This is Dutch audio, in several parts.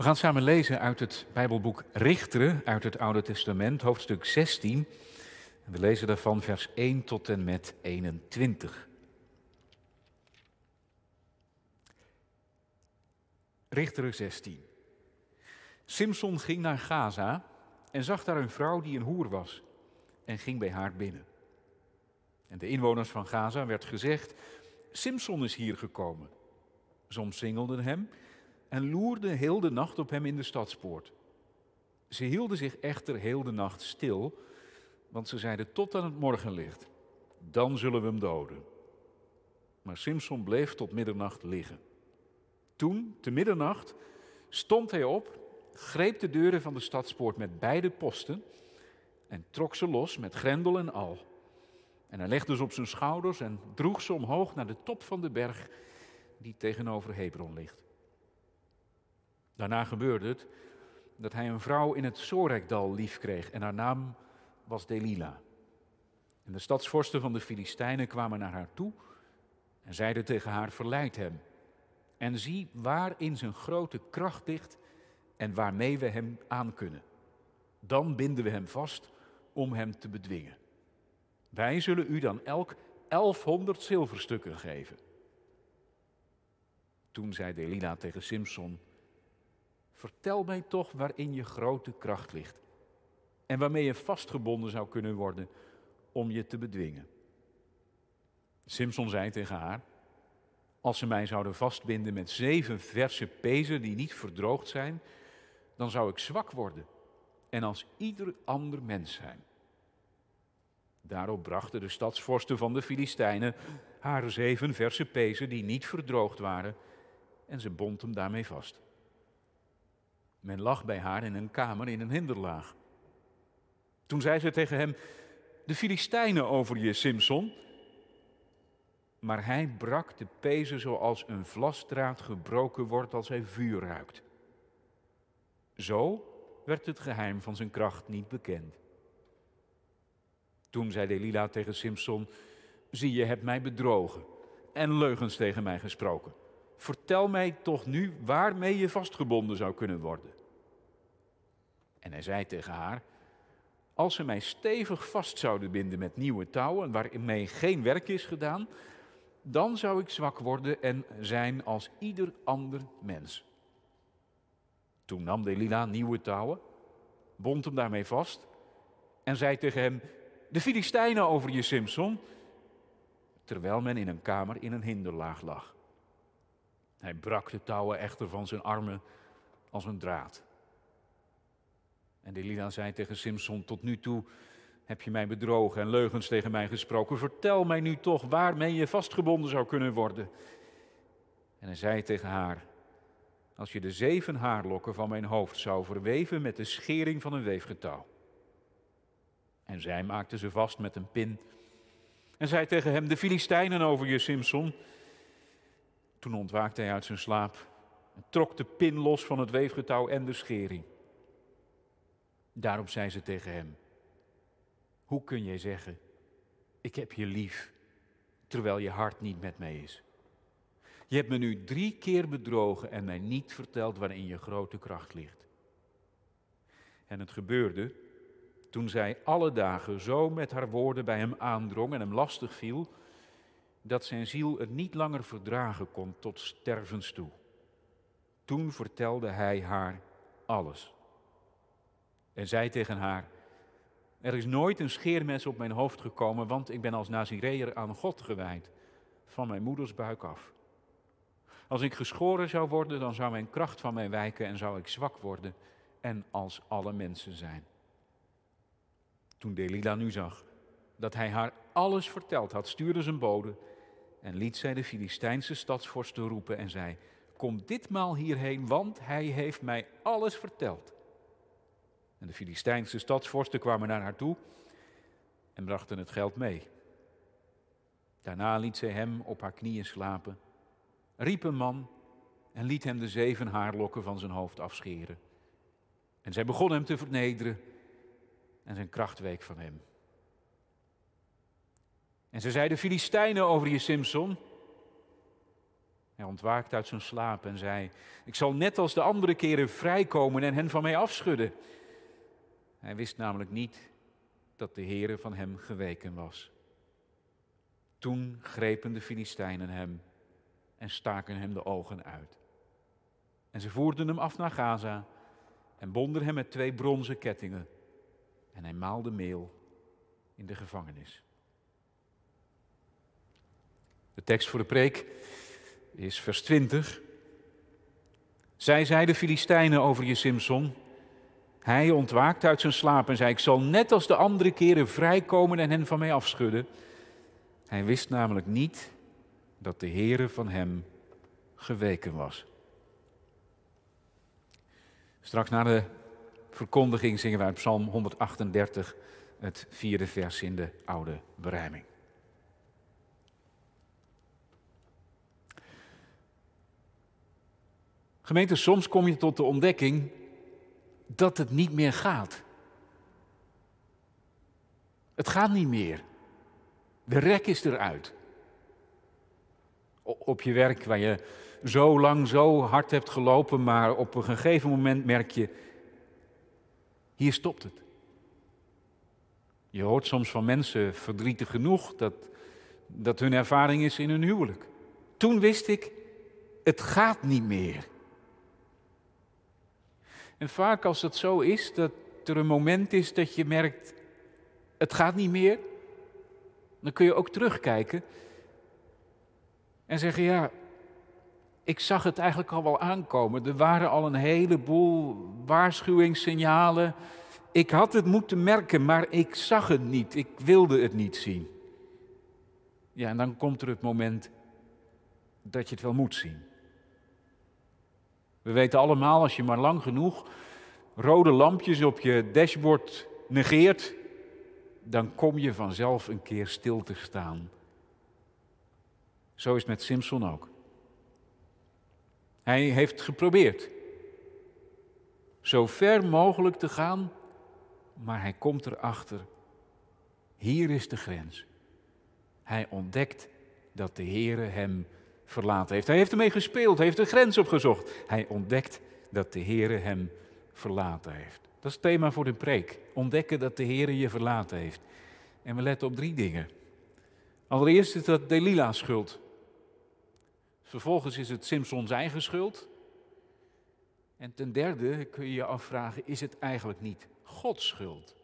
We gaan samen lezen uit het Bijbelboek Richteren uit het Oude Testament, hoofdstuk 16. we lezen daarvan vers 1 tot en met 21. Richteren 16. Simson ging naar Gaza en zag daar een vrouw die een hoer was en ging bij haar binnen. En de inwoners van Gaza werd gezegd, Simson is hier gekomen. Ze omsingelden hem en loerden heel de nacht op hem in de stadspoort. Ze hielden zich echter heel de nacht stil, want ze zeiden tot aan het morgenlicht, dan zullen we hem doden. Maar Simson bleef tot middernacht liggen. Toen, te middernacht, stond hij op, greep de deuren van de stadspoort met beide posten en trok ze los met grendel en al. En hij legde ze op zijn schouders en droeg ze omhoog naar de top van de berg die tegenover Hebron ligt. Daarna gebeurde het dat hij een vrouw in het Sorekdal liefkreeg en haar naam was Delila. En de stadsvorsten van de Filistijnen kwamen naar haar toe en zeiden tegen haar, verleid hem. En zie waarin zijn grote kracht ligt en waarmee we hem aankunnen. Dan binden we hem vast om hem te bedwingen. Wij zullen u dan elk 1100 zilverstukken geven. Toen zei Delila tegen Simson, vertel mij toch waarin je grote kracht ligt en waarmee je vastgebonden zou kunnen worden om je te bedwingen. Simson zei tegen haar, als ze mij zouden vastbinden met zeven verse pezen die niet verdroogd zijn, dan zou ik zwak worden en als ieder ander mens zijn. Daarop brachten de stadsvorsten van de Filistijnen haar zeven verse pezen die niet verdroogd waren en ze bond hem daarmee vast. Men lag bij haar in een kamer in een hinderlaag. Toen zei ze tegen hem, de Filistijnen over je, Simson. Maar hij brak de pezen zoals een vlasdraad gebroken wordt als hij vuur ruikt. Zo werd het geheim van zijn kracht niet bekend. Toen zei Delila tegen Simson, zie je hebt mij bedrogen en leugens tegen mij gesproken. Vertel mij toch nu waarmee je vastgebonden zou kunnen worden. En hij zei tegen haar, als ze mij stevig vast zouden binden met nieuwe touwen waarmee geen werk is gedaan, dan zou ik zwak worden en zijn als ieder ander mens. Toen nam Delila nieuwe touwen, bond hem daarmee vast en zei tegen hem, de Filistijnen over je, Simson, terwijl men in een kamer in een hinderlaag lag. Hij brak de touwen echter van zijn armen als een draad. En Delila zei tegen Simson, tot nu toe heb je mij bedrogen en leugens tegen mij gesproken. Vertel mij nu toch waarmee je vastgebonden zou kunnen worden. En hij zei tegen haar, als je de zeven haarlokken van mijn hoofd zou verweven met de schering van een weefgetouw. En zij maakte ze vast met een pin. En zei tegen hem, de Filistijnen over je, Simson. Toen ontwaakte hij uit zijn slaap en trok de pin los van het weefgetouw en de schering. Daarop zei ze tegen hem, hoe kun jij zeggen, ik heb je lief, terwijl je hart niet met mij is? Je hebt me nu drie keer bedrogen en mij niet verteld waarin je grote kracht ligt. En het gebeurde toen zij alle dagen zo met haar woorden bij hem aandrong en hem lastig viel, dat zijn ziel het niet langer verdragen kon tot stervens toe. Toen vertelde hij haar alles. En zei tegen haar, er is nooit een scheermes op mijn hoofd gekomen, want ik ben als Nazireër aan God gewijd, van mijn moeders buik af. Als ik geschoren zou worden, dan zou mijn kracht van mij wijken en zou ik zwak worden en als alle mensen zijn. Toen Delila nu zag dat hij haar alles verteld had, stuurde zijn bode en liet zij de Filistijnse stadsvorsten roepen en zei, kom ditmaal hierheen, want hij heeft mij alles verteld. En de Filistijnse stadsvorsten kwamen naar haar toe en brachten het geld mee. Daarna liet zij hem op haar knieën slapen, riep een man en liet hem de zeven haarlokken van zijn hoofd afscheren. En zij begon hem te vernederen en zijn kracht week van hem. En ze zeiden Filistijnen over je Simson. Hij ontwaakt uit zijn slaap en zei: Ik zal net als de andere keren vrijkomen en hen van mij afschudden. Hij wist namelijk niet dat de Heere van hem geweken was. Toen grepen de Filistijnen hem en staken hem de ogen uit. En ze voerden hem af naar Gaza en bonden hem met twee bronzen kettingen. En hij maalde meel in de gevangenis. De tekst voor de preek is vers 20. Zij zei de Filistijnen over je Simson. Hij ontwaakt uit zijn slaap en zei: Ik zal net als de andere keren vrijkomen en hen van mij afschudden. Hij wist namelijk niet dat de Heere van hem geweken was. Straks na de verkondiging zingen wij Psalm 138, het vierde vers in de oude berijming. Gemeente, soms kom je tot de ontdekking dat het niet meer gaat. Het gaat niet meer. De rek is eruit. Op je werk waar je zo lang zo hard hebt gelopen, maar op een gegeven moment merk je, hier stopt het. Je hoort soms van mensen verdrietig genoeg dat, dat hun ervaring is in hun huwelijk. Toen wist ik, het gaat niet meer. En vaak als het zo is, dat er een moment is dat je merkt, het gaat niet meer, dan kun je ook terugkijken en zeggen, ja, ik zag het eigenlijk al wel aankomen. Er waren al een heleboel waarschuwingssignalen. Ik had het moeten merken, maar ik zag het niet. Ik wilde het niet zien. Ja, en dan komt er het moment dat je het wel moet zien. We weten allemaal, als je maar lang genoeg rode lampjes op je dashboard negeert, dan kom je vanzelf een keer stil te staan. Zo is het met Simpson ook. Hij heeft geprobeerd zo ver mogelijk te gaan, maar hij komt erachter. Hier is de grens. Hij ontdekt dat de Heere hem verlaten heeft. Hij heeft ermee gespeeld, hij heeft de grens opgezocht. Hij ontdekt dat de Heere hem verlaten heeft. Dat is het thema voor de preek. Ontdekken dat de Heere je verlaten heeft. En we letten op drie dingen. Allereerst is dat Delilah's schuld. Vervolgens is het Simpsons eigen schuld. En ten derde kun je je afvragen, is het eigenlijk niet Gods schuld?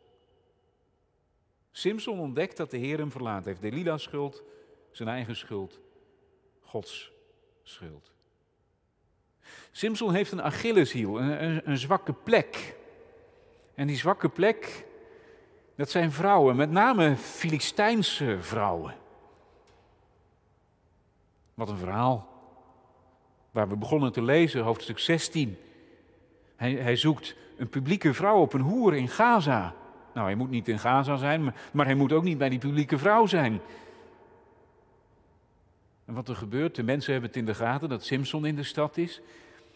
Simpson ontdekt dat de Heer hem verlaten heeft. Delilah's schuld, zijn eigen schuld, Gods schuld. Simpson heeft een Achilleshiel, een, een, een zwakke plek. En die zwakke plek, dat zijn vrouwen, met name Filistijnse vrouwen. Wat een verhaal. Waar we begonnen te lezen, hoofdstuk 16. Hij, hij zoekt een publieke vrouw op een hoer in Gaza. Nou, hij moet niet in Gaza zijn, maar, maar hij moet ook niet bij die publieke vrouw zijn. En wat er gebeurt, de mensen hebben het in de gaten dat Simpson in de stad is.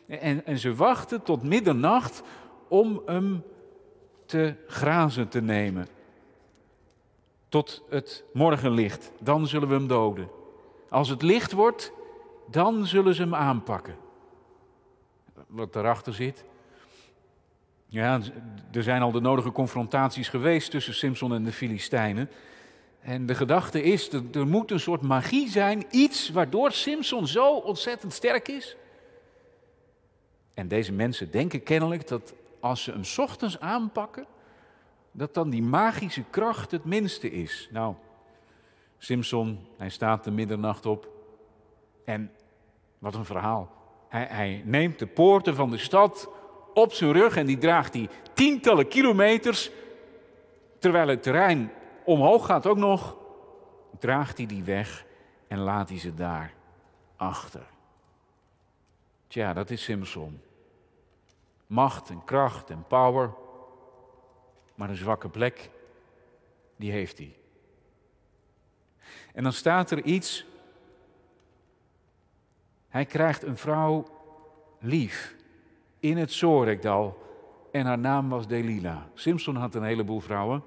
En, en ze wachten tot middernacht om hem te grazen te nemen. Tot het morgenlicht, dan zullen we hem doden. Als het licht wordt, dan zullen ze hem aanpakken. Wat daarachter zit. Ja, er zijn al de nodige confrontaties geweest tussen Simpson en de Filistijnen. En de gedachte is, dat er moet een soort magie zijn, iets waardoor Simpson zo ontzettend sterk is. En deze mensen denken kennelijk dat als ze hem ochtends aanpakken, dat dan die magische kracht het minste is. Nou, Simpson, hij staat de middernacht op en wat een verhaal. Hij, hij neemt de poorten van de stad op zijn rug en die draagt hij tientallen kilometers, terwijl het terrein omhoog gaat ook nog, draagt hij die weg en laat hij ze daar achter. Tja, dat is Simpson. Macht en kracht en power, maar een zwakke plek, die heeft hij. En dan staat er iets hij krijgt een vrouw lief in het Zorekdal en haar naam was Delila. Simpson had een heleboel vrouwen.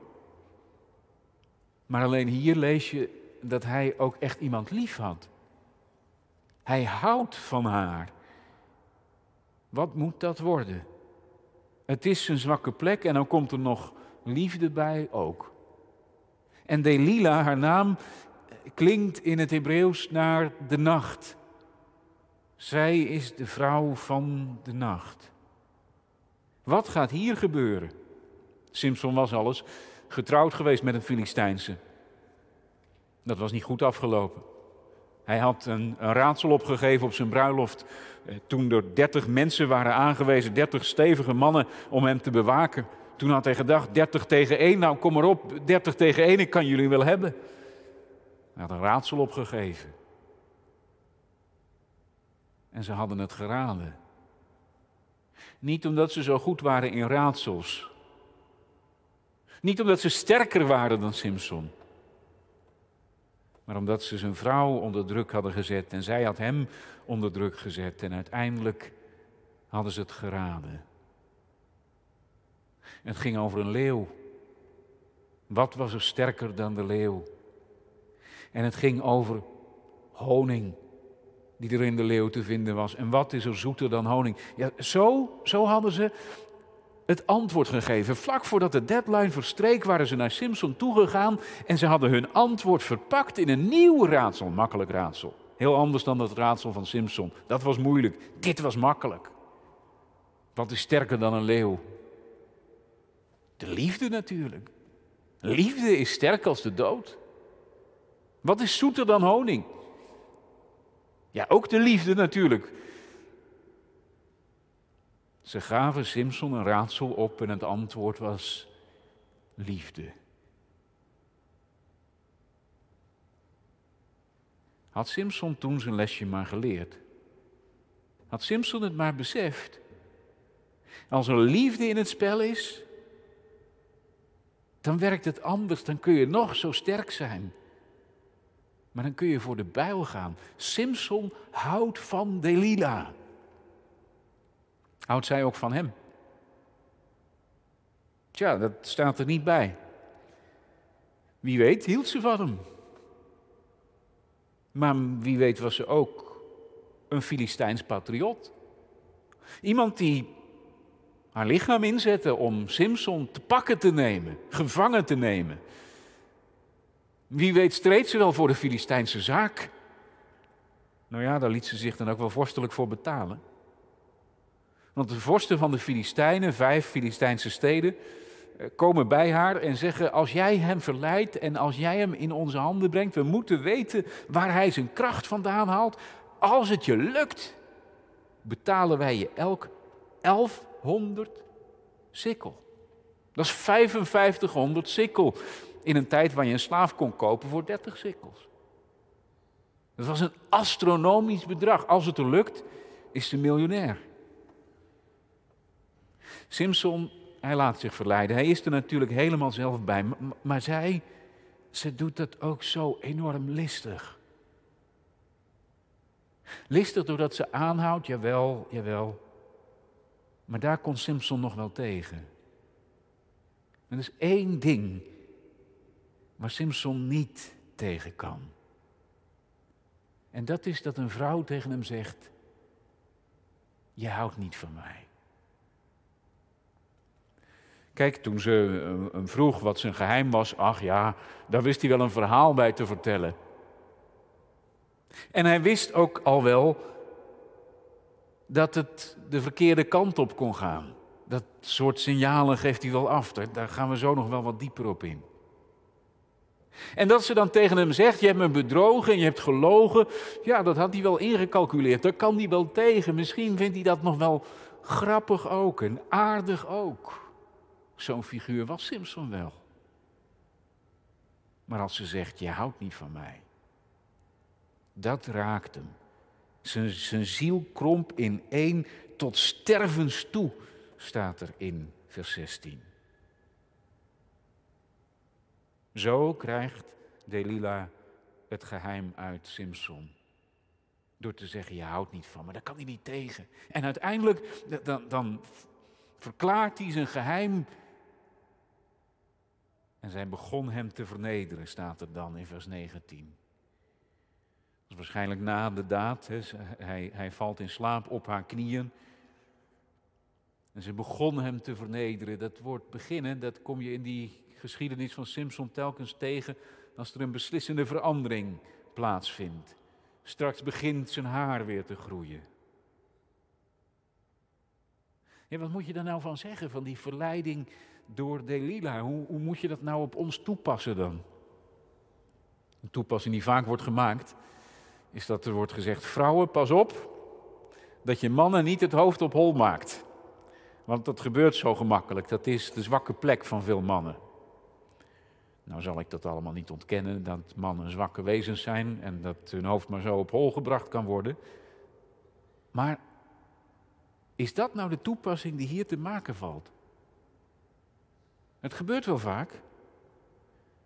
Maar alleen hier lees je dat hij ook echt iemand lief had. Hij houdt van haar. Wat moet dat worden? Het is zijn zwakke plek en dan komt er nog liefde bij ook. En Delila, haar naam, klinkt in het Hebreeuws naar de nacht. Zij is de vrouw van de nacht. Wat gaat hier gebeuren? Simpson was alles getrouwd geweest met een Filistijnse. Dat was niet goed afgelopen. Hij had een, raadsel opgegeven op zijn bruiloft. Eh, toen er dertig mensen waren aangewezen, dertig stevige mannen om hem te bewaken. Toen had hij gedacht, 30 tegen 1, nou kom maar op, 30 tegen 1, ik kan jullie wel hebben. Hij had een raadsel opgegeven. En ze hadden het geraden. Niet omdat ze zo goed waren in raadsels. Niet omdat ze sterker waren dan Simpson. Maar omdat ze zijn vrouw onder druk hadden gezet en zij had hem onder druk gezet. En uiteindelijk hadden ze het geraden. Het ging over een leeuw. Wat was er sterker dan de leeuw? En het ging over honing die er in de leeuw te vinden was. En wat is er zoeter dan honing? Ja, zo, zo hadden ze het antwoord gegeven. Vlak voordat de deadline verstreek, waren ze naar Simpson toegegaan en ze hadden hun antwoord verpakt in een nieuw raadsel. Makkelijk raadsel. Heel anders dan het raadsel van Simpson. Dat was moeilijk. Dit was makkelijk. Wat is sterker dan een leeuw? De liefde natuurlijk. Liefde is sterk als de dood. Wat is zoeter dan honing? Ja, ook de liefde natuurlijk. Ze gaven Simpson een raadsel op en het antwoord was liefde. Had Simpson toen zijn lesje maar geleerd? Had Simpson het maar beseft? Als er liefde in het spel is, dan werkt het anders, dan kun je nog zo sterk zijn. Maar dan kun je voor de bijl gaan. Simpson houdt van Delila. Houdt zij ook van hem? Tja, dat staat er niet bij. Wie weet hield ze van hem. Maar wie weet was ze ook een Filistijns patriot. Iemand die haar lichaam inzette om Simpson te pakken te nemen, gevangen te nemen. Wie weet streed ze wel voor de Filistijnse zaak. Nou ja, daar liet ze zich dan ook wel vorstelijk voor betalen. Want de vorsten van de Filistijnen, vijf Filistijnse steden, eh, komen bij haar en zeggen: Als jij hem verleidt en als jij hem in onze handen brengt, we moeten weten waar hij zijn kracht vandaan haalt. Als het je lukt, betalen wij je elk 1100 sikkel. Dat is 5500 sikkel in een tijd waar je een slaaf kon kopen voor 30 sikkels. Dat was een astronomisch bedrag. Als het er lukt, is ze miljonair. Simpson, hij laat zich verleiden. Hij is er natuurlijk helemaal zelf bij. Maar zij, ze doet dat ook zo enorm listig. Listig doordat ze aanhoudt, jawel, jawel. Maar daar kon Simpson nog wel tegen. Er is één ding waar Simpson niet tegen kan. En dat is dat een vrouw tegen hem zegt: Je houdt niet van mij. Kijk, toen ze hem vroeg wat zijn geheim was, ach ja, daar wist hij wel een verhaal bij te vertellen. En hij wist ook al wel dat het de verkeerde kant op kon gaan. Dat soort signalen geeft hij wel af. Daar gaan we zo nog wel wat dieper op in. En dat ze dan tegen hem zegt: Je hebt me bedrogen en je hebt gelogen. Ja, dat had hij wel ingecalculeerd. Daar kan hij wel tegen. Misschien vindt hij dat nog wel grappig ook en aardig ook. Zo'n figuur was Simpson wel. Maar als ze zegt, je houdt niet van mij. Dat raakt hem. Zijn, zijn ziel kromp in één tot stervens toe, staat er in vers 16. Zo krijgt Delila het geheim uit Simpson. Door te zeggen, je houdt niet van me, daar kan hij niet tegen. En uiteindelijk, dan, dan verklaart hij zijn geheim en zij begon hem te vernederen, staat er dan in vers 19. is waarschijnlijk na de daad. Hij, hij valt in slaap op haar knieën. En ze begon hem te vernederen. Dat woord beginnen, dat kom je in die geschiedenis van Simpson telkens tegen als er een beslissende verandering plaatsvindt. Straks begint zijn haar weer te groeien. Wat moet je daar nou van zeggen, van die verleiding door Delila? Hoe, hoe moet je dat nou op ons toepassen dan? Een toepassing die vaak wordt gemaakt, is dat er wordt gezegd: vrouwen, pas op dat je mannen niet het hoofd op hol maakt. Want dat gebeurt zo gemakkelijk. Dat is de zwakke plek van veel mannen. Nou zal ik dat allemaal niet ontkennen, dat mannen zwakke wezens zijn en dat hun hoofd maar zo op hol gebracht kan worden. Maar is dat nou de toepassing die hier te maken valt? Het gebeurt wel vaak,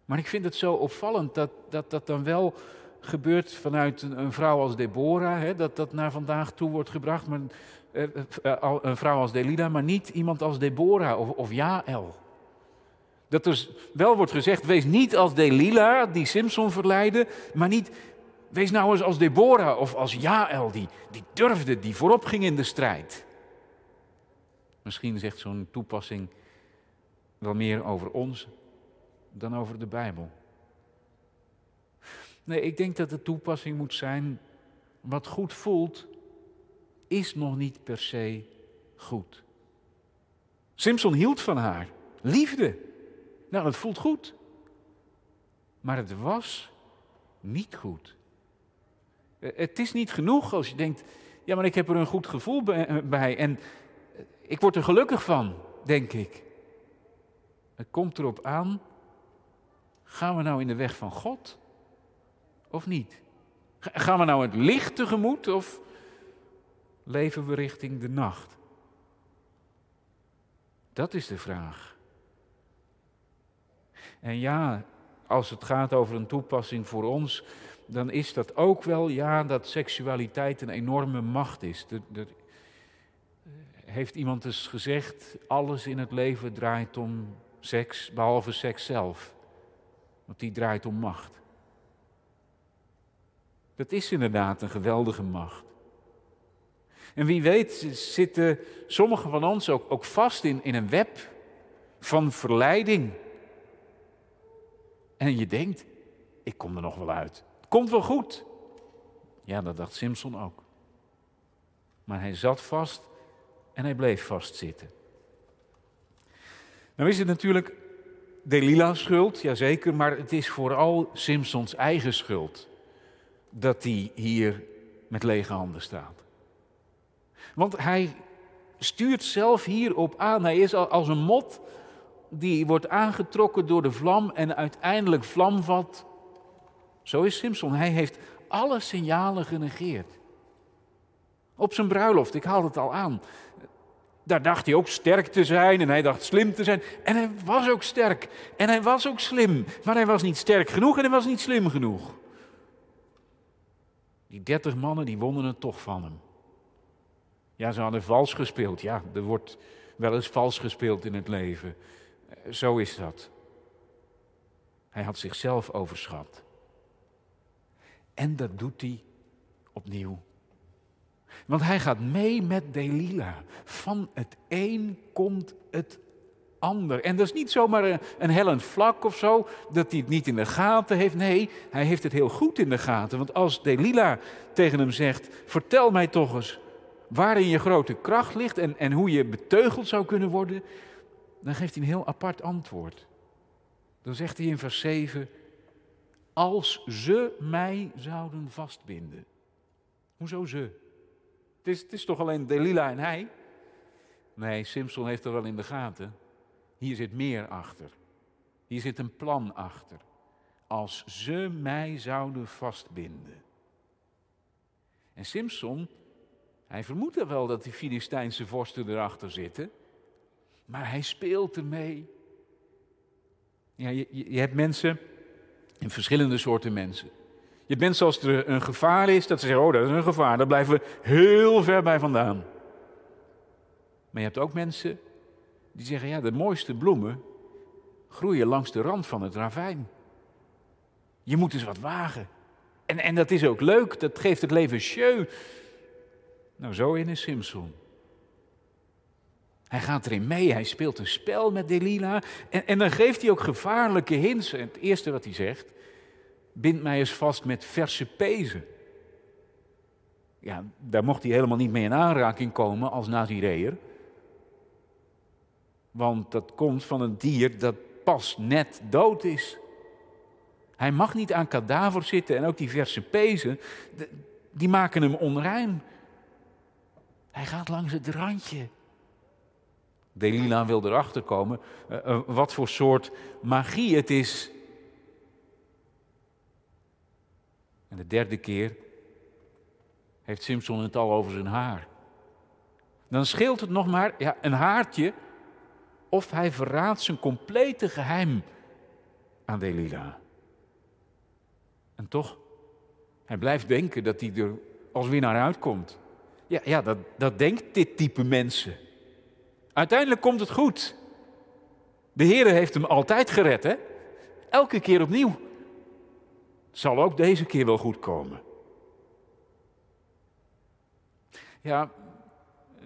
maar ik vind het zo opvallend dat dat, dat dan wel gebeurt vanuit een, een vrouw als Deborah, hè, dat dat naar vandaag toe wordt gebracht, maar, eh, eh, een vrouw als Delida, maar niet iemand als Deborah of, of Jael. Dat er wel wordt gezegd, wees niet als Delila, die Simpson verleidde, maar niet, wees nou eens als Deborah of als Jael, die, die durfde, die voorop ging in de strijd. Misschien zegt zo'n toepassing wel meer over ons dan over de Bijbel. Nee, ik denk dat de toepassing moet zijn, wat goed voelt, is nog niet per se goed. Simpson hield van haar, liefde. Nou, dat voelt goed. Maar het was niet goed. Eh, het is niet genoeg als je denkt, ja, maar ik heb er een goed gevoel bij en eh, ik word er gelukkig van, denk ik. Het komt erop aan, gaan we nou in de weg van God of niet? Gaan we nou het licht tegemoet of leven we richting de nacht? Dat is de vraag. En ja, als het gaat over een toepassing voor ons, dan is dat ook wel, ja, dat seksualiteit een enorme macht is. Er, heeft iemand eens gezegd, alles in het leven draait om seks, behalve seks zelf. Want die draait om macht. Dat is inderdaad een geweldige macht. En wie weet zitten sommigen van ons ook, ook vast in, in een web van verleiding. En je denkt, ik kom er nog wel uit. Het komt wel goed. Ja, dat dacht Simpson ook. Maar hij zat vast en hij bleef vastzitten. Nou is het natuurlijk Delilah's schuld, jazeker, maar het is vooral Simpsons eigen schuld dat hij hier met lege handen staat. Want hij stuurt zelf hierop aan. Hij is als een mot die wordt aangetrokken door de vlam en uiteindelijk vlam vat. Zo is Simpson. Hij heeft alle signalen genegeerd. Op zijn bruiloft, ik haal het al aan. Daar dacht hij ook sterk te zijn en hij dacht slim te zijn. En hij was ook sterk en hij was ook slim. Maar hij was niet sterk genoeg en hij was niet slim genoeg. Die dertig mannen die wonnen het toch van hem. Ja, ze hadden vals gespeeld. Ja, er wordt wel eens vals gespeeld in het leven. Zo is dat. Hij had zichzelf overschat. En dat doet hij opnieuw. Want hij gaat mee met Delila. Van het een komt het ander. En dat is niet zomaar een, een hellend vlak of zo, dat hij het niet in de gaten heeft. Nee, hij heeft het heel goed in de gaten. Want als Delila tegen hem zegt: Vertel mij toch eens waarin je grote kracht ligt en, en hoe je beteugeld zou kunnen worden, dan geeft hij een heel apart antwoord. Dan zegt hij in vers 7, als ze mij zouden vastbinden. Hoezo ze? Het is, toch alleen Delila en hij? Nee, Simpson heeft er wel in de gaten. Hier zit meer achter. Hier zit een plan achter. Als ze mij zouden vastbinden. En Simpson, hij vermoedt wel dat die Filistijnse vorsten erachter zitten. Maar hij speelt ermee. Ja, je, je hebt mensen, verschillende soorten mensen. Je hebt mensen als er een gevaar is, dat ze zeggen, oh dat is een gevaar, daar blijven we heel ver bij vandaan. Maar je hebt ook mensen die zeggen, ja de mooiste bloemen groeien langs de rand van het ravijn. Je moet eens wat wagen. En, en dat is ook leuk, dat geeft het leven jeu. Nou, zo in is Simpson. Hij gaat erin mee, hij speelt een spel met Delila. En, en dan geeft hij ook gevaarlijke hints. En het eerste wat hij zegt, bind mij eens vast met verse pezen. Ja, daar mocht hij helemaal niet mee in aanraking komen als Nazireër. Want dat komt van een dier dat pas net dood is. Hij mag niet aan kadaver zitten en ook die verse pezen, die maken hem onrein. Hij gaat langs het randje. Delila wil erachter komen uh, uh, wat voor soort magie het is. En de derde keer heeft Simpson het al over zijn haar. Dan scheelt het nog maar ja, een haartje of hij verraadt zijn complete geheim aan Delila. En toch, hij blijft denken dat hij er als winnaar uitkomt. Ja, ja dat, dat denkt dit type mensen. Uiteindelijk komt het goed. De Heer heeft hem altijd gered, hè? Elke keer opnieuw. Zal ook deze keer wel goed komen. Ja,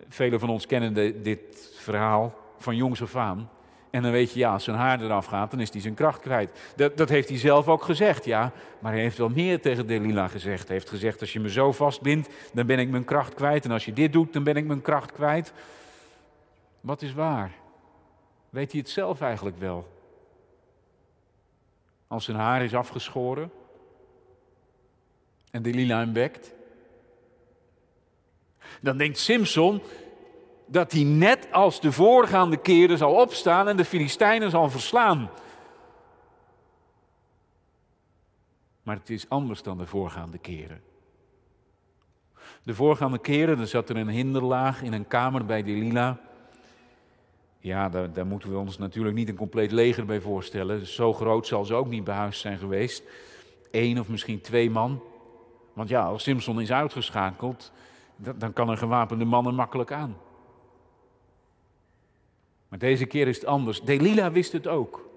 velen van ons kennen de, dit verhaal van jongs af aan. En dan weet je, ja, als zijn haar eraf gaat, dan is hij zijn kracht kwijt. Dat, dat heeft hij zelf ook gezegd, ja. Maar hij heeft wel meer tegen Delila gezegd. Hij heeft gezegd, als je me zo vastbindt, dan ben ik mijn kracht kwijt. En als je dit doet, dan ben ik mijn kracht kwijt. Wat is waar? Weet hij het zelf eigenlijk wel? Als zijn haar is afgeschoren en Delila hem wekt, dan denkt Simpson dat hij net als de voorgaande keren zal opstaan en de Filistijnen zal verslaan. Maar het is anders dan de voorgaande keren. De voorgaande keren, er zat er een hinderlaag in een kamer bij Delila. Ja, daar, daar, moeten we ons natuurlijk niet een compleet leger bij voorstellen. Zo groot zal ze ook niet behuisd zijn geweest. Eén of misschien twee man. Want ja, als Simpson is uitgeschakeld, dan kan een gewapende man er makkelijk aan. Maar deze keer is het anders. Delila wist het ook.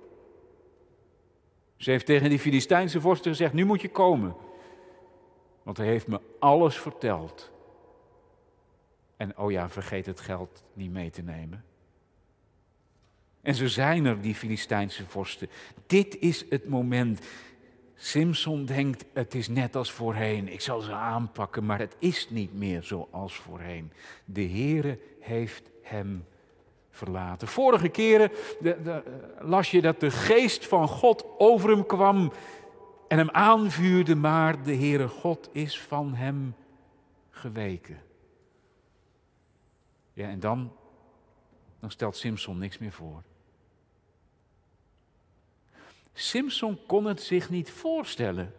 Ze heeft tegen die Filistijnse vorsten gezegd: Nu moet je komen. Want hij heeft me alles verteld. En oh ja, vergeet het geld niet mee te nemen. En zo zijn er, die Filistijnse vorsten. Dit is het moment. Simson denkt, het is net als voorheen. Ik zal ze aanpakken, maar het is niet meer zoals voorheen. De Heere heeft hem verlaten. Vorige keren de, de, las je dat de geest van God over hem kwam en hem aanvuurde, maar de Heere God is van hem geweken. Ja, en dan, dan stelt Simson niks meer voor. Simpson kon het zich niet voorstellen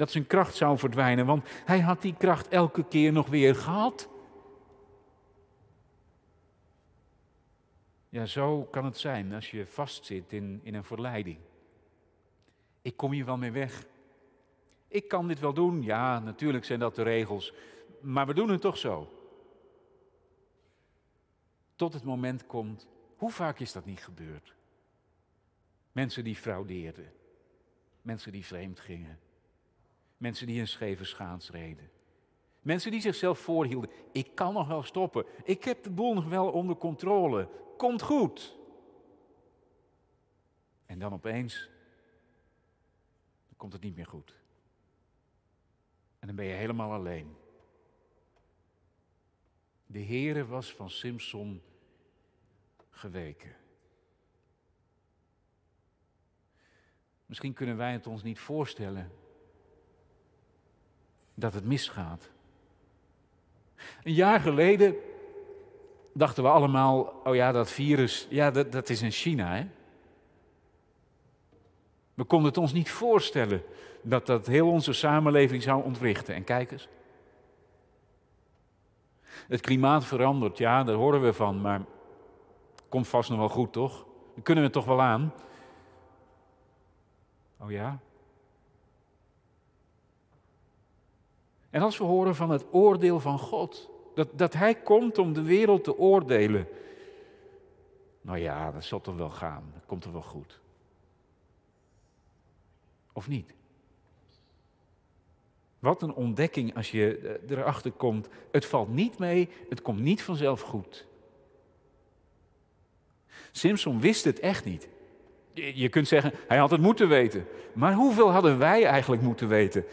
dat zijn kracht zou verdwijnen, want hij had die kracht elke keer nog weer gehad. Ja, zo kan het zijn als je vastzit in, in een verleiding. Ik kom hier wel mee weg. Ik kan dit wel doen. Ja, natuurlijk zijn dat de regels. Maar we doen het toch zo. Tot het moment komt. Hoe vaak is dat niet gebeurd? Mensen die fraudeerden. Mensen die vreemd gingen. Mensen die een scheve schaats reden. Mensen die zichzelf voorhielden. Ik kan nog wel stoppen. Ik heb de boel nog wel onder controle. Komt goed. En dan opeens komt het niet meer goed. En dan ben je helemaal alleen. De Heere was van Simpson geweken. Misschien kunnen wij het ons niet voorstellen dat het misgaat. Een jaar geleden dachten we allemaal, oh ja, dat virus, ja, dat, dat is in China, hè? We konden het ons niet voorstellen dat dat heel onze samenleving zou ontwrichten. En kijk eens. Het klimaat verandert, ja, daar horen we van, maar komt vast nog wel goed, toch? Dan kunnen we toch wel aan. Oh ja? En als we horen van het oordeel van God, dat, dat Hij komt om de wereld te oordelen. Nou ja, dat zal toch wel gaan, dat komt er wel goed. Of niet? Wat een ontdekking als je eh, erachter komt. Het valt niet mee, het komt niet vanzelf goed. Simpson wist het echt niet. Je kunt zeggen, hij had het moeten weten. Maar hoeveel hadden wij eigenlijk moeten weten?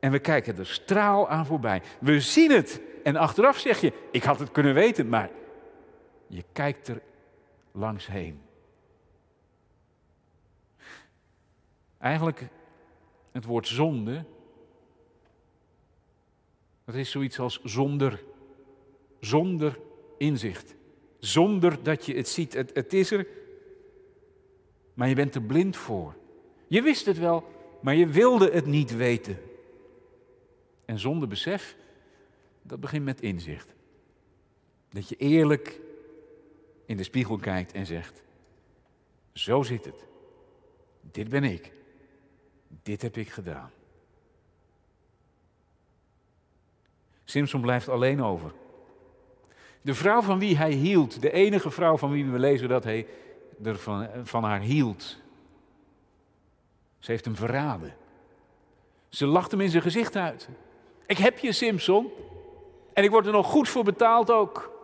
En we kijken er straal aan voorbij. We zien het. En achteraf zeg je, ik had het kunnen weten, maar je kijkt er langs heen. Eigenlijk, het woord zonde, dat is zoiets als zonder, zonder inzicht. Zonder dat je het ziet. Het, het is er, maar je bent er blind voor. Je wist het wel, maar je wilde het niet weten. En zonder besef, dat begint met inzicht. Dat je eerlijk in de spiegel kijkt en zegt: Zo zit het. Dit ben ik. Dit heb ik gedaan. Simpson blijft alleen over. De vrouw van wie hij hield, de enige vrouw van wie we lezen dat hij er van, van haar hield. Ze heeft hem verraden. Ze lacht hem in zijn gezicht uit. Ik heb je, Simpson. En ik word er nog goed voor betaald ook.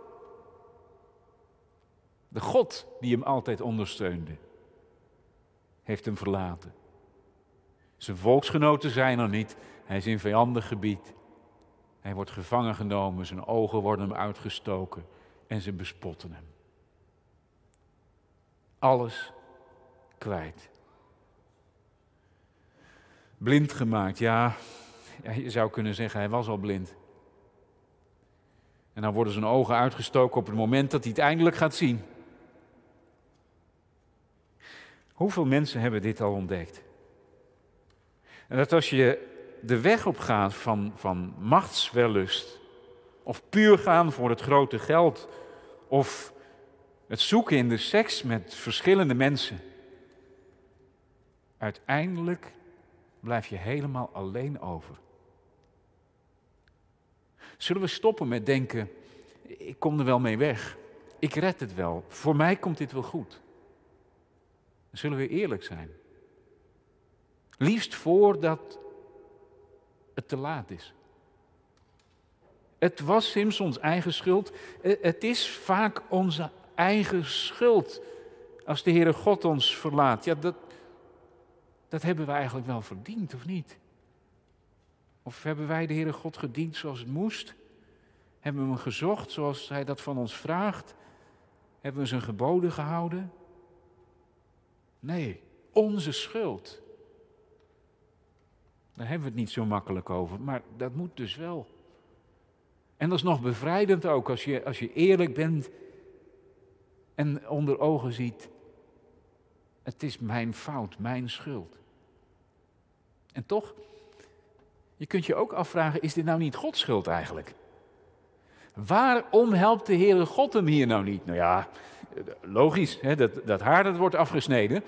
De God die hem altijd ondersteunde, heeft hem verlaten. Zijn volksgenoten zijn er niet. Hij is in vijandig gebied. Hij wordt gevangen genomen, zijn ogen worden hem uitgestoken en ze bespotten hem. Alles kwijt. Blind gemaakt, ja, je zou kunnen zeggen, hij was al blind. En dan worden zijn ogen uitgestoken op het moment dat hij het eindelijk gaat zien. Hoeveel mensen hebben dit al ontdekt? En dat als je de weg op gaat van, van machtswellust, of puur gaan voor het grote geld, of het zoeken in de seks met verschillende mensen, uiteindelijk blijf je helemaal alleen over. Zullen we stoppen met denken, ik kom er wel mee weg, ik red het wel, voor mij komt dit wel goed. Zullen we eerlijk zijn? Liefst voordat het te laat is. Het was Simpsons eigen schuld. Eh, het is vaak onze eigen schuld als de Heere God ons verlaat. Ja, dat, dat hebben we eigenlijk wel verdiend, of niet? Of hebben wij de Heere God gediend zoals het moest? Hebben we hem gezocht zoals hij dat van ons vraagt? Hebben we zijn geboden gehouden? Nee, onze schuld. Daar hebben we het niet zo makkelijk over, maar dat moet dus wel. En dat is nog bevrijdend ook als je, als je eerlijk bent en onder ogen ziet, het is mijn fout, mijn schuld. En toch, je kunt je ook afvragen, is dit nou niet Gods schuld eigenlijk? Waarom helpt de Heere God hem hier nou niet? Nou ja, logisch, hè, dat, dat haar dat wordt afgesneden.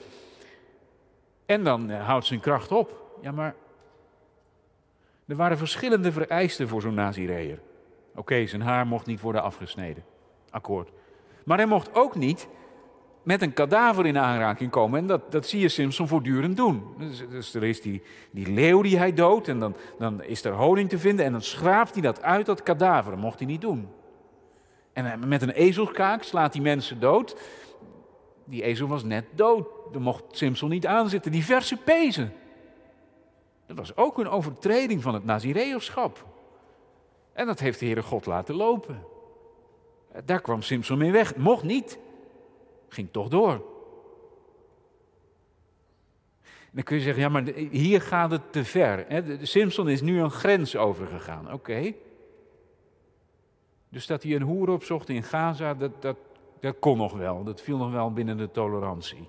En dan eh, houdt zijn kracht op. Ja, maar er waren verschillende vereisten voor zo'n Nazireër. Oké, zijn haar mocht niet worden afgesneden. Akkoord. Maar hij mocht ook niet met een kadaver in aanraking komen. En dat, dat zie je Simpson voortdurend doen. Dus, dus, er is die, die leeuw die hij doodt en dan, dan is er honing te vinden en dan schraapt hij dat uit dat kadaver. Dat mocht hij niet doen. En met een ezelskaak slaat hij mensen dood. Die ezel was net dood. Daar mocht Simpson niet aanzitten. Diverse pezen. Dat was ook een overtreding van het Nazireërschap. En dat heeft de Heere God laten lopen. Daar kwam Simpson mee weg. Mocht niet. Ging toch door. dan kun je zeggen, ja, maar hier gaat het te ver. Simpson is nu een grens overgegaan. Oké. Dus dat hij een hoer opzocht in Gaza, dat, dat, dat kon nog wel. Dat viel nog wel binnen de tolerantie.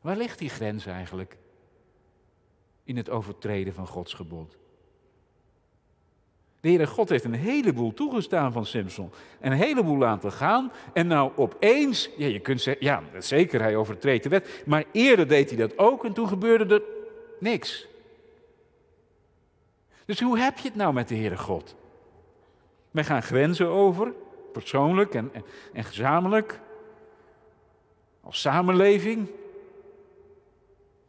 Waar ligt die grens eigenlijk? In het overtreden van Gods gebod. De Heere God heeft een heleboel toegestaan van Simpson. Een heleboel laten gaan. En nou opeens, ja, je kunt zeggen, ja, zeker, hij overtreedt de wet. Maar eerder deed hij dat ook en toen gebeurde er niks. Dus hoe heb je het nou met de Heere God? Wij gaan grenzen over, persoonlijk en, en, en gezamenlijk. Als samenleving.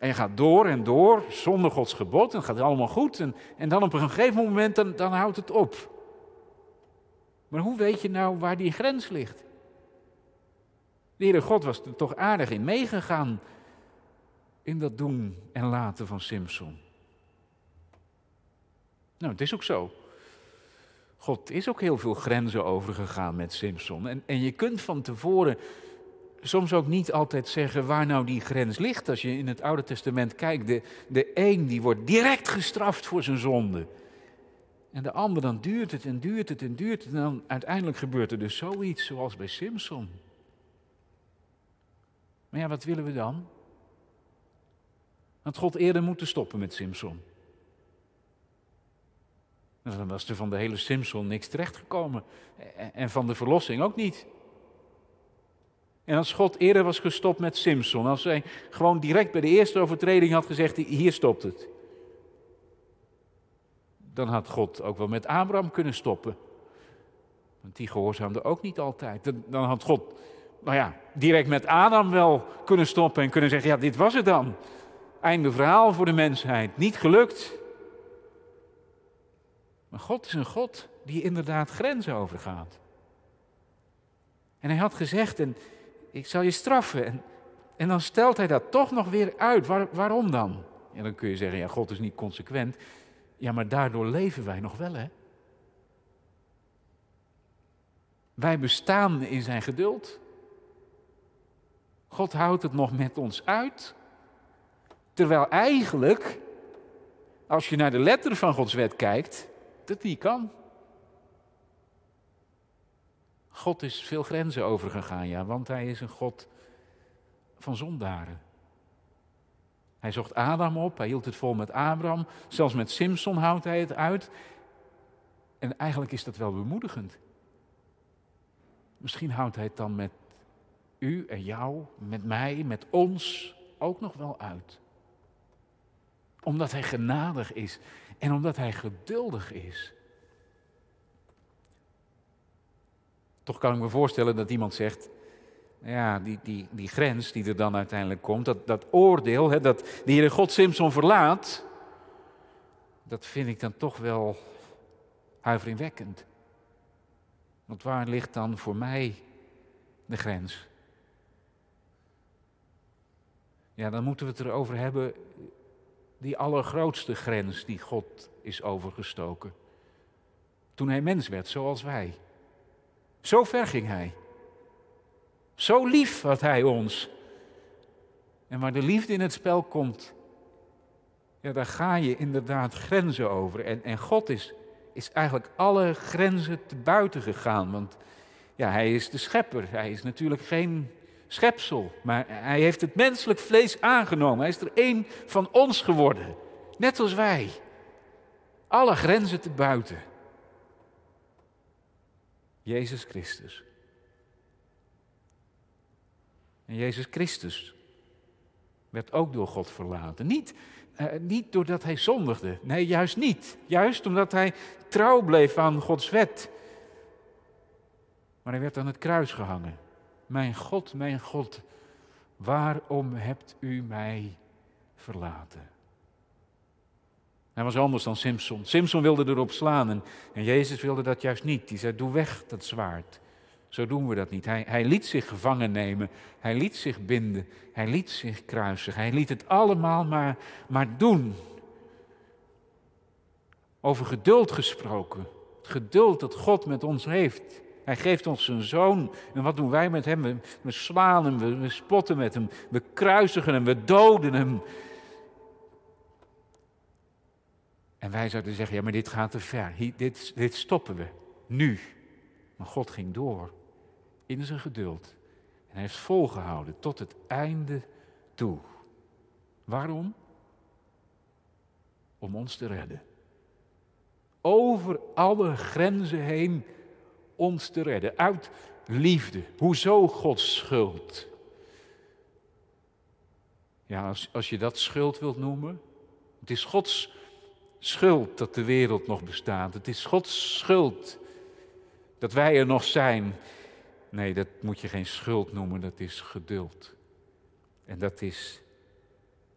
En je gaat door en door, zonder Gods gebod, en het gaat allemaal goed. En, en dan op een gegeven moment, dan, houdt het op. Maar hoe weet je nou waar die grens ligt? De Heere God was er toch aardig in meegegaan in dat doen en laten van Simpson. Nou, het is ook zo. God is ook heel veel grenzen overgegaan met Simpson. En, en je kunt van tevoren soms ook niet altijd zeggen waar nou die grens ligt. Als je in het Oude Testament kijkt, de, de een die wordt direct gestraft voor zijn zonde. En de ander dan duurt het en duurt het en duurt het. En dan uiteindelijk gebeurt er dus zoiets zoals bij Simpson. Maar ja, wat willen we dan? Had God eerder moeten stoppen met Simpson. Dan was er van de hele Simpson niks terechtgekomen. En van de verlossing ook niet. En als God eerder was gestopt met Simpson, als hij gewoon direct bij de eerste overtreding had gezegd: hier stopt het. Dan had God ook wel met Abraham kunnen stoppen. Want die gehoorzaamde ook niet altijd. Dan had God, nou ja, direct met Adam wel kunnen stoppen en kunnen zeggen: ja, dit was het dan. Einde verhaal voor de mensheid. Niet gelukt. Maar God is een God die inderdaad grenzen overgaat. En hij had gezegd, en ik zal je straffen. En, dan stelt hij dat toch nog weer uit. waarom dan? En dan kun je zeggen, ja, God is niet consequent. Ja, maar daardoor leven wij nog wel, hè? Wij bestaan in zijn geduld. God houdt het nog met ons uit. Terwijl eigenlijk, als je naar de letter van Gods wet kijkt, dat niet kan. God is veel grenzen overgegaan, ja, want hij is een God van zondaren. Hij zocht Adam op, hij hield het vol met Abraham, zelfs met Simson houdt hij het uit. En eigenlijk is dat wel bemoedigend. Misschien houdt hij het dan met u en jou, met mij, met ons ook nog wel uit. Omdat hij genadig is en omdat hij geduldig is. Toch kan ik me voorstellen dat iemand zegt, ja, die, die, die grens die er dan uiteindelijk komt, dat, dat oordeel, hè, dat de Heere God Simpson verlaat, dat vind ik dan toch wel huiveringwekkend. Want waar ligt dan voor mij de grens? Ja, dan moeten we het erover hebben, die allergrootste grens die God is overgestoken. Toen hij mens werd, zoals wij. Zo ver ging hij. Zo lief had hij ons. En waar de liefde in het spel komt, ja, daar ga je inderdaad grenzen over. En, en God is, is eigenlijk alle grenzen te buiten gegaan. Want ja, hij is de schepper. Hij is natuurlijk geen schepsel. Maar hij heeft het menselijk vlees aangenomen. Hij is er één van ons geworden. Net als wij. Alle grenzen te buiten. Jezus Christus. En Jezus Christus werd ook door God verlaten. Niet, uh, niet doordat hij zondigde. Nee, juist niet. Juist omdat hij trouw bleef aan Gods wet. Maar hij werd aan het kruis gehangen. Mijn God, mijn God, waarom hebt u mij verlaten? Hij was anders dan Simpson. Simpson wilde erop slaan en, Jezus wilde dat juist niet. Die zei, doe weg dat zwaard. Zo doen we dat niet. Hij, hij liet zich gevangen nemen. Hij liet zich binden. Hij liet zich kruisen. Hij liet het allemaal maar, maar doen. Over geduld gesproken. Het geduld dat God met ons heeft. Hij geeft ons zijn zoon. En wat doen wij met hem? We, we slaan hem, we, we spotten met hem. We kruisigen hem, we doden hem. En wij zouden zeggen, ja maar dit gaat te ver, dit, dit stoppen we, nu. Maar God ging door in zijn geduld. En hij heeft volgehouden tot het einde toe. Waarom? Om ons te redden. Over alle grenzen heen ons te redden. Uit liefde. Hoezo Gods schuld? Ja, als, als je dat schuld wilt noemen. Het is Gods schuld dat de wereld nog bestaat. Het is Gods schuld dat wij er nog zijn. Nee, dat moet je geen schuld noemen, dat is geduld. En dat is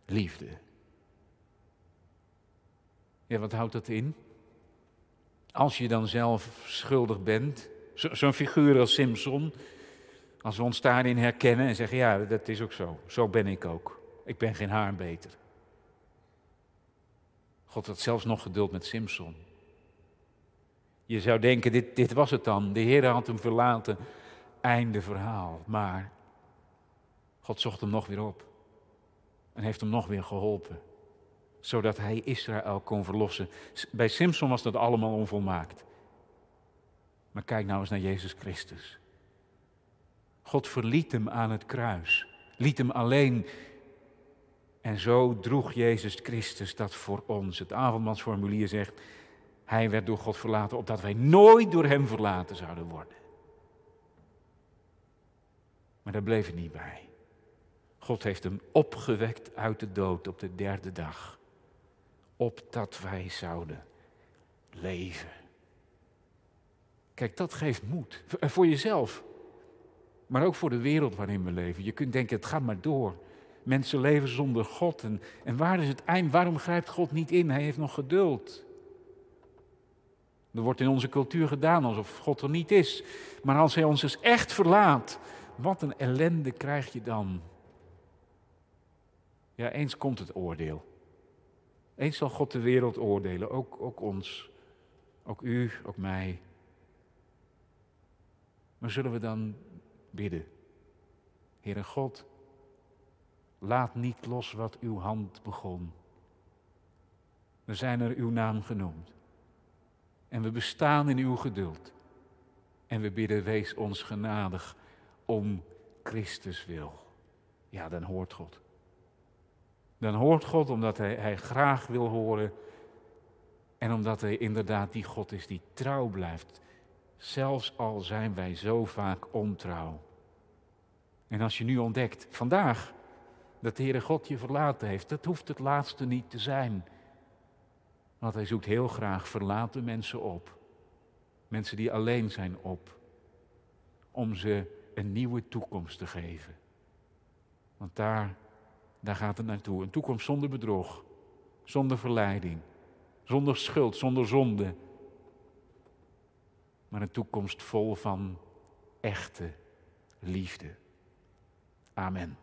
liefde. Ja, wat houdt dat in? Als je dan zelf schuldig bent, zo'n figuur als Simpson, als we ons daarin herkennen en zeggen, ja, dat is ook zo, zo ben ik ook. Ik ben geen haar beter. God had zelfs nog geduld met Simpson. Je zou denken, dit, dit was het dan. De Heer had hem verlaten. Einde verhaal. Maar God zocht hem nog weer op. En heeft hem nog weer geholpen. Zodat hij Israël kon verlossen. Bij Simpson was dat allemaal onvolmaakt. Maar kijk nou eens naar Jezus Christus. God verliet hem aan het kruis. Liet hem alleen. En zo droeg Jezus Christus dat voor ons. Het avondmansformulier zegt, hij werd door God verlaten, opdat wij nooit door hem verlaten zouden worden. Maar daar bleef het niet bij. God heeft hem opgewekt uit de dood op de derde dag. Opdat wij zouden leven. Kijk, dat geeft moed. Voor jezelf. Maar ook voor de wereld waarin we leven. Je kunt denken, het gaat maar door. Mensen leven zonder God. En, waar is het eind? Waarom grijpt God niet in? Hij heeft nog geduld. Er wordt in onze cultuur gedaan alsof God er niet is. Maar als Hij ons dus echt verlaat, wat een ellende krijg je dan? Ja, eens komt het oordeel. Eens zal God de wereld oordelen, ook, ook ons, ook u, ook mij. Maar zullen we dan bidden? Heere God, laat niet los wat uw hand begon. We zijn er uw naam genoemd. En we bestaan in uw geduld. En we bidden, wees ons genadig om Christus wil. Ja, dan hoort God. Dan hoort God omdat hij, hij graag wil horen. En omdat hij inderdaad die God is die trouw blijft. Zelfs al zijn wij zo vaak ontrouw. En als je nu ontdekt, vandaag, dat de Heere God je verlaten heeft, dat hoeft het laatste niet te zijn. Want hij zoekt heel graag verlaten mensen op. Mensen die alleen zijn op. Om ze een nieuwe toekomst te geven. Want daar, daar gaat het naartoe. Een toekomst zonder bedrog, zonder verleiding, zonder schuld, zonder zonde. Maar een toekomst vol van echte liefde. Amen.